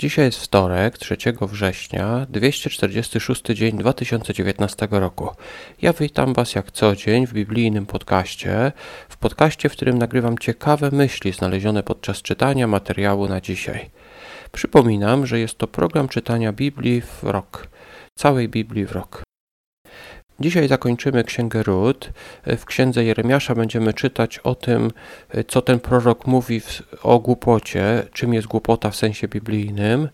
Dzisiaj jest wtorek, 3 września, 246 dzień 2019 roku. Ja witam Was jak co dzień w biblijnym podcaście, w podcaście, w którym nagrywam ciekawe myśli znalezione podczas czytania materiału na dzisiaj. Przypominam, że jest to program czytania Biblii w rok, całej Biblii w rok. Dzisiaj zakończymy Księgę Ród. W Księdze Jeremiasza będziemy czytać o tym, co ten prorok mówi o głupocie, czym jest głupota w sensie biblijnym.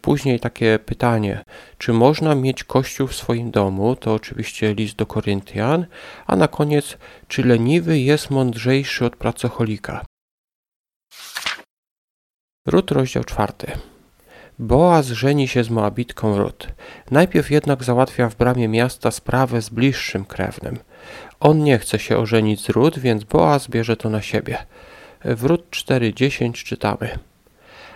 Później takie pytanie, czy można mieć kościół w swoim domu? To oczywiście list do Koryntian. A na koniec, czy leniwy jest mądrzejszy od pracocholika? Ród, rozdział czwarty. Boaz żeni się z Moabitką Rut. Najpierw jednak załatwia w bramie miasta sprawę z bliższym krewnym. On nie chce się ożenić z Rut, więc Boaz bierze to na siebie. W Rut 4.10 czytamy.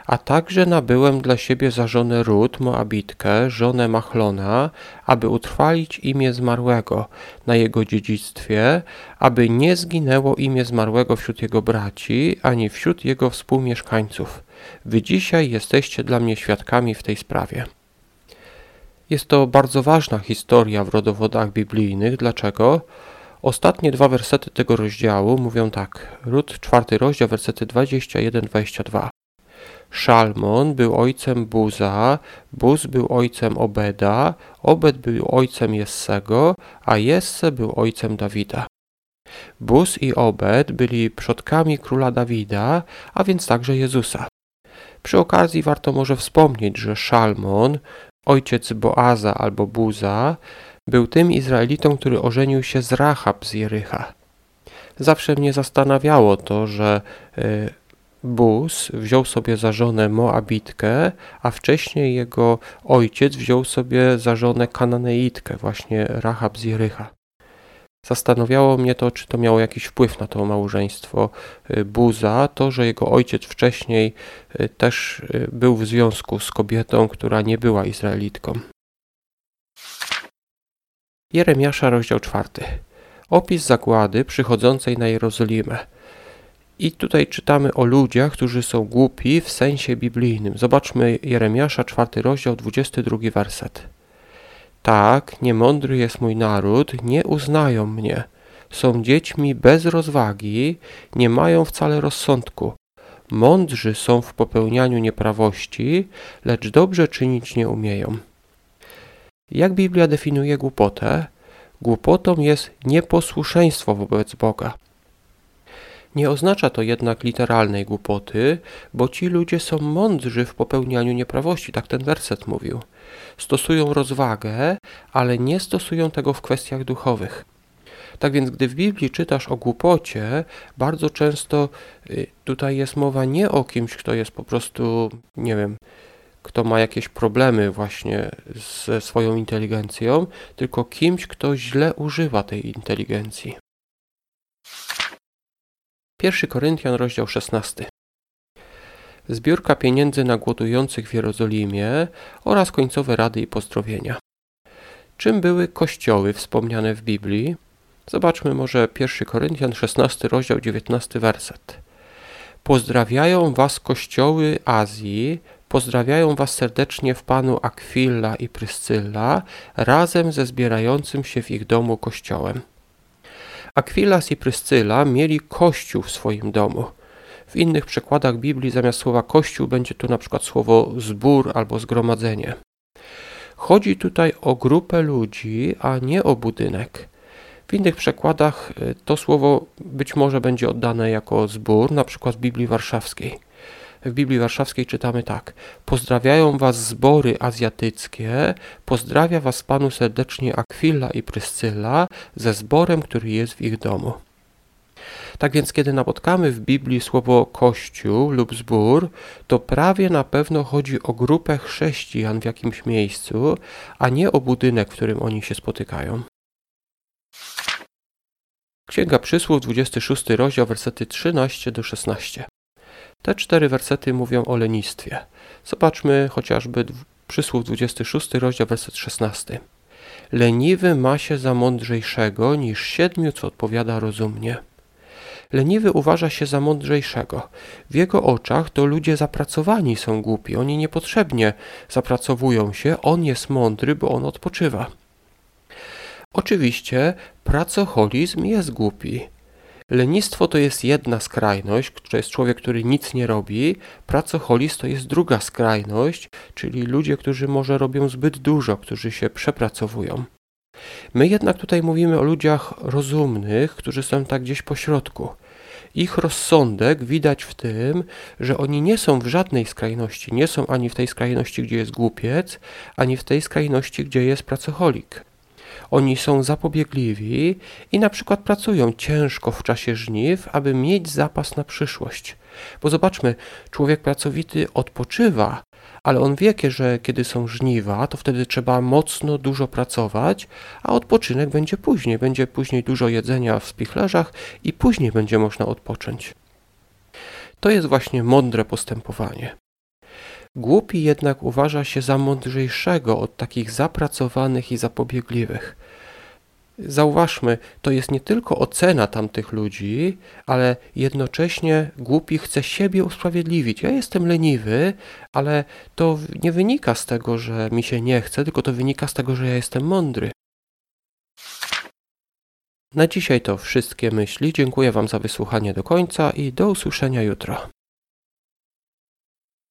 A także nabyłem dla siebie za żonę Rut, Moabitkę, żonę Machlona, aby utrwalić imię zmarłego na jego dziedzictwie, aby nie zginęło imię zmarłego wśród jego braci, ani wśród jego współmieszkańców. Wy dzisiaj jesteście dla mnie świadkami w tej sprawie. Jest to bardzo ważna historia w rodowodach biblijnych. Dlaczego? Ostatnie dwa wersety tego rozdziału mówią tak. Rut, czwarty rozdział, wersety 21-22. Szalmon był ojcem Buza, Buz był ojcem Obeda, Obed był ojcem Jessego, a Jesse był ojcem Dawida. Buz i Obed byli przodkami króla Dawida, a więc także Jezusa. Przy okazji warto może wspomnieć, że Szalmon, ojciec Boaza albo Buza, był tym Izraelitą, który ożenił się z Rahab z Jericha. Zawsze mnie zastanawiało to, że y, Buz wziął sobie za żonę Moabitkę, a wcześniej jego ojciec wziął sobie za żonę Kananeitkę, właśnie Rahab z Jericha. Zastanawiało mnie to, czy to miało jakiś wpływ na to małżeństwo y, Buza, to, że jego ojciec wcześniej y, też y, był w związku z kobietą, która nie była Izraelitką. Jeremiasza, rozdział czwarty. Opis zagłady przychodzącej na Jerozolimę. I tutaj czytamy o ludziach, którzy są głupi w sensie biblijnym. Zobaczmy Jeremiasza, czwarty rozdział, 22 werset. Tak, niemądry jest mój naród, nie uznają mnie. Są dziećmi bez rozwagi, nie mają wcale rozsądku. Mądrzy są w popełnianiu nieprawości, lecz dobrze czynić nie umieją. Jak Biblia definiuje głupotę? Głupotą jest nieposłuszeństwo wobec Boga. Nie oznacza to jednak literalnej głupoty, bo ci ludzie są mądrzy w popełnianiu nieprawości, tak ten werset mówił. Stosują rozwagę, ale nie stosują tego w kwestiach duchowych. Tak więc, gdy w Biblii czytasz o głupocie, bardzo często y, tutaj jest mowa nie o kimś, kto jest po prostu, nie wiem, kto ma jakieś problemy właśnie ze swoją inteligencją, tylko kimś, kto źle używa tej inteligencji. 1 Koryntian, rozdział 16. Zbiórka pieniędzy na głodujących w Jerozolimie oraz końcowe rady i pozdrowienia. Czym były kościoły wspomniane w Biblii? Zobaczmy może 1 Koryntian, 16 rozdział, 19 werset. Pozdrawiają was kościoły Azji, pozdrawiają was serdecznie w Panu Akwilla i Pryscylla, razem ze zbierającym się w ich domu kościołem. Akwilas i Pryscyla mieli kościół w swoim domu. W innych przekładach Biblii zamiast słowa kościół będzie tu na przykład słowo zbór albo zgromadzenie. Chodzi tutaj o grupę ludzi, a nie o budynek. W innych przekładach y, to słowo być może będzie oddane jako zbór, na przykład w Biblii Warszawskiej w Biblii Warszawskiej czytamy tak. Pozdrawiają was zbory azjatyckie, pozdrawia was Panu serdecznie Akwila i Pryscyla ze zborem, który jest w ich domu. Tak więc, kiedy napotkamy w Biblii słowo kościół lub zbór, to prawie na pewno chodzi o grupę chrześcijan w jakimś miejscu, a nie o budynek, w którym oni się spotykają. Księga Przysłów, 26 rozdział, versety 13 do 16. Te cztery wersety mówią o lenistwie. Zobaczmy chociażby przysłów 26, rozdział, werset 16. Leniwy ma się za mądrzejszego niż siedmiu, co odpowiada rozumnie. Leniwy uważa się za mądrzejszego. W jego oczach to ludzie zapracowani są głupi, oni niepotrzebnie zapracowują się, on jest mądry, bo on odpoczywa. Oczywiście pracoholizm jest głupi. Lenistwo to jest jedna skrajność, to jest człowiek, który nic nie robi. Pracoholizm to jest druga skrajność, czyli ludzie, którzy może robią zbyt dużo, którzy się przepracowują. My jednak tutaj mówimy o ludziach rozumnych, którzy są tak gdzieś po środku. Ich rozsądek widać w tym, że oni nie są w żadnej skrajności, nie są ani w tej skrajności, gdzie jest głupiec, ani w tej skrajności, gdzie jest pracocholik. Oni są zapobiegliwi i na przykład pracują ciężko w czasie żniw, aby mieć zapas na przyszłość. Bo zobaczmy, człowiek pracowity odpoczywa, ale on wie, że kiedy są żniwa, to wtedy trzeba mocno, dużo pracować, a odpoczynek będzie później. Będzie później dużo jedzenia w spichlerzach i później będzie można odpocząć. To jest właśnie mądre postępowanie. Głupi jednak uważa się za mądrzejszego od takich zapracowanych i zapobiegliwych. Zauważmy, to jest nie tylko ocena tamtych ludzi, ale jednocześnie głupi chce siebie usprawiedliwić. Ja jestem leniwy, ale to nie wynika z tego, że mi się nie chce, tylko to wynika z tego, że ja jestem mądry. Na dzisiaj to wszystkie myśli. Dziękuję Wam za wysłuchanie do końca i do usłyszenia jutro.